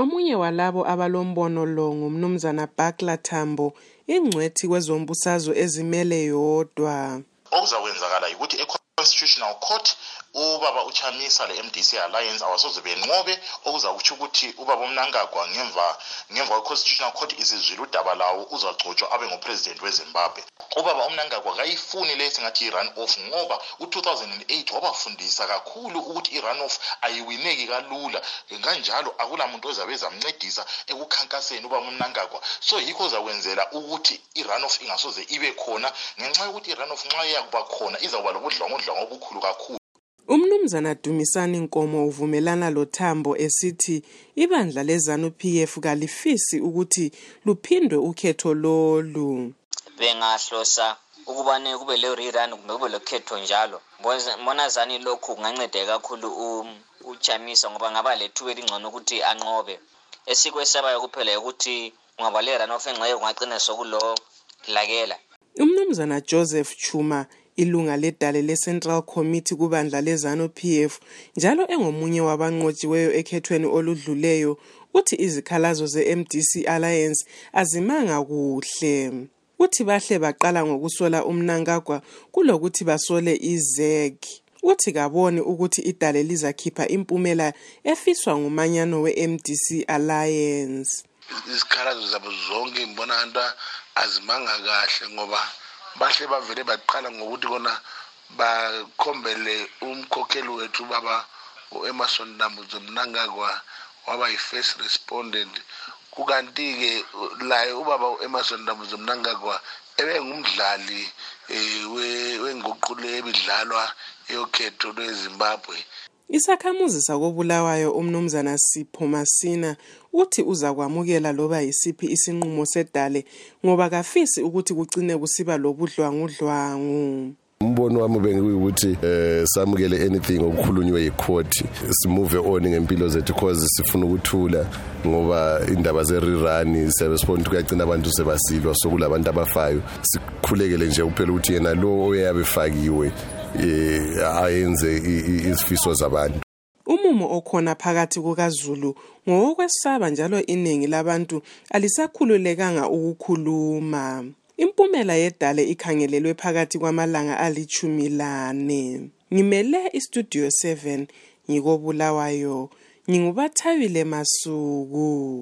Omunye walabo abalombono lo ngumnumzana Bakla Tambo, ingcwethi kwezombusazwe ezimele yodwa. Okuzakwenzakala yikuthi e-Constitutional Court ubaba uchamisa le-mdc alliance awasoze benqobe okuzakutsho ukuthi ubaba umnankagwa ngemva ngemva kwe-constitutional court isizwile udaba lawo uzagcotshwa abe ngupresident wezimbabwe. Ubaba umnankagwa kayifuni le singathi i-run off ngoba u-2008 wabafundisa kakhulu ukuthi i-run off ayiwineki kalula. Kanjalo akula muntu ozabe ezamncedisa ekukhankaseni ubaba umnankagwa so yikho zakwenzela ukuthi i-run off ingasoze ibe khona. Ngenxa yokuthi i-run off nxa iyakuba khona izawuba lobudlwangudlwangu obukhulu kakhulu Umnumzana Dumisani Nkomo uvumelana loThambo esithi ibandla leZANU-PF kalifisi ukuthi luphindwe ukhetho lolu. Bengahlosa ukubane kube le rerun kumbe kube lokhetho njalo. Mbona zani lokhu kunganceda kakhulu uchamisa ngoba ngaba lethuba elingcono ukuthi anqobe. Esikwesabayo kuphela ukuthi ungaba le run off engxenye kungagcina sokulo lakela. Umnumzana Joseph Chuma ilunga ledale le-Central Committee kubandla leZANU-PF njalo engomunye wabanqotshiweyo ekhethweni oludluleyo uthi izikhalazo ze-MDC Alliance azimanga kuhle. Uthi bahle baqala ngokusola umnankagwa kulokuthi basole izeg uthi kaboni ukuthi idale lizakhipha impumela efiswa ngumanyano we-MDC Alliance. Izikhalazo zabo zonke ngibona anto azimanga kahle ngoba bahle bavele baqala ngokuthi kona bakhombele umkhokheli wethu ubaba u-emerson dambuzo mnangagwa waba yi-first respondent. Kukanti-ke laye ubaba u-emerson dambuzo mnangagwa ebengumdlali um wenguqulo ebidlalwa yokhetho lwezimbabwe. Isakhamuzi sakobulawayo umnumzana Sipho Masina uthi uzakwamukela loba yisiphi isinqumo sedale ngoba kafisi ukuthi kucine kusiba lobudlwangudlwangu. umbono wami bengikuthi eh samukele anything okukhulunywe yicourt simove on ngempilo zethu because sifuna ukuthula ngoba indaba siyabesibona ukuthi kuyagcina abantu sebasilwa sokulabantu abafayo sikhulekele nje kuphela ukuthi yena lo oyabe fakiwe ayenze izifiso zabantu Umumo okhona phakathi kukaZulu ngowokwesaba njalo iningi labantu alisakhululekanga ukukhuluma. Impumela yedale ikhangelelwe phakathi kwamalanga alichumi lane. Ngimele istudio 7 ngikobulawayo. Ngingubathabile masuku.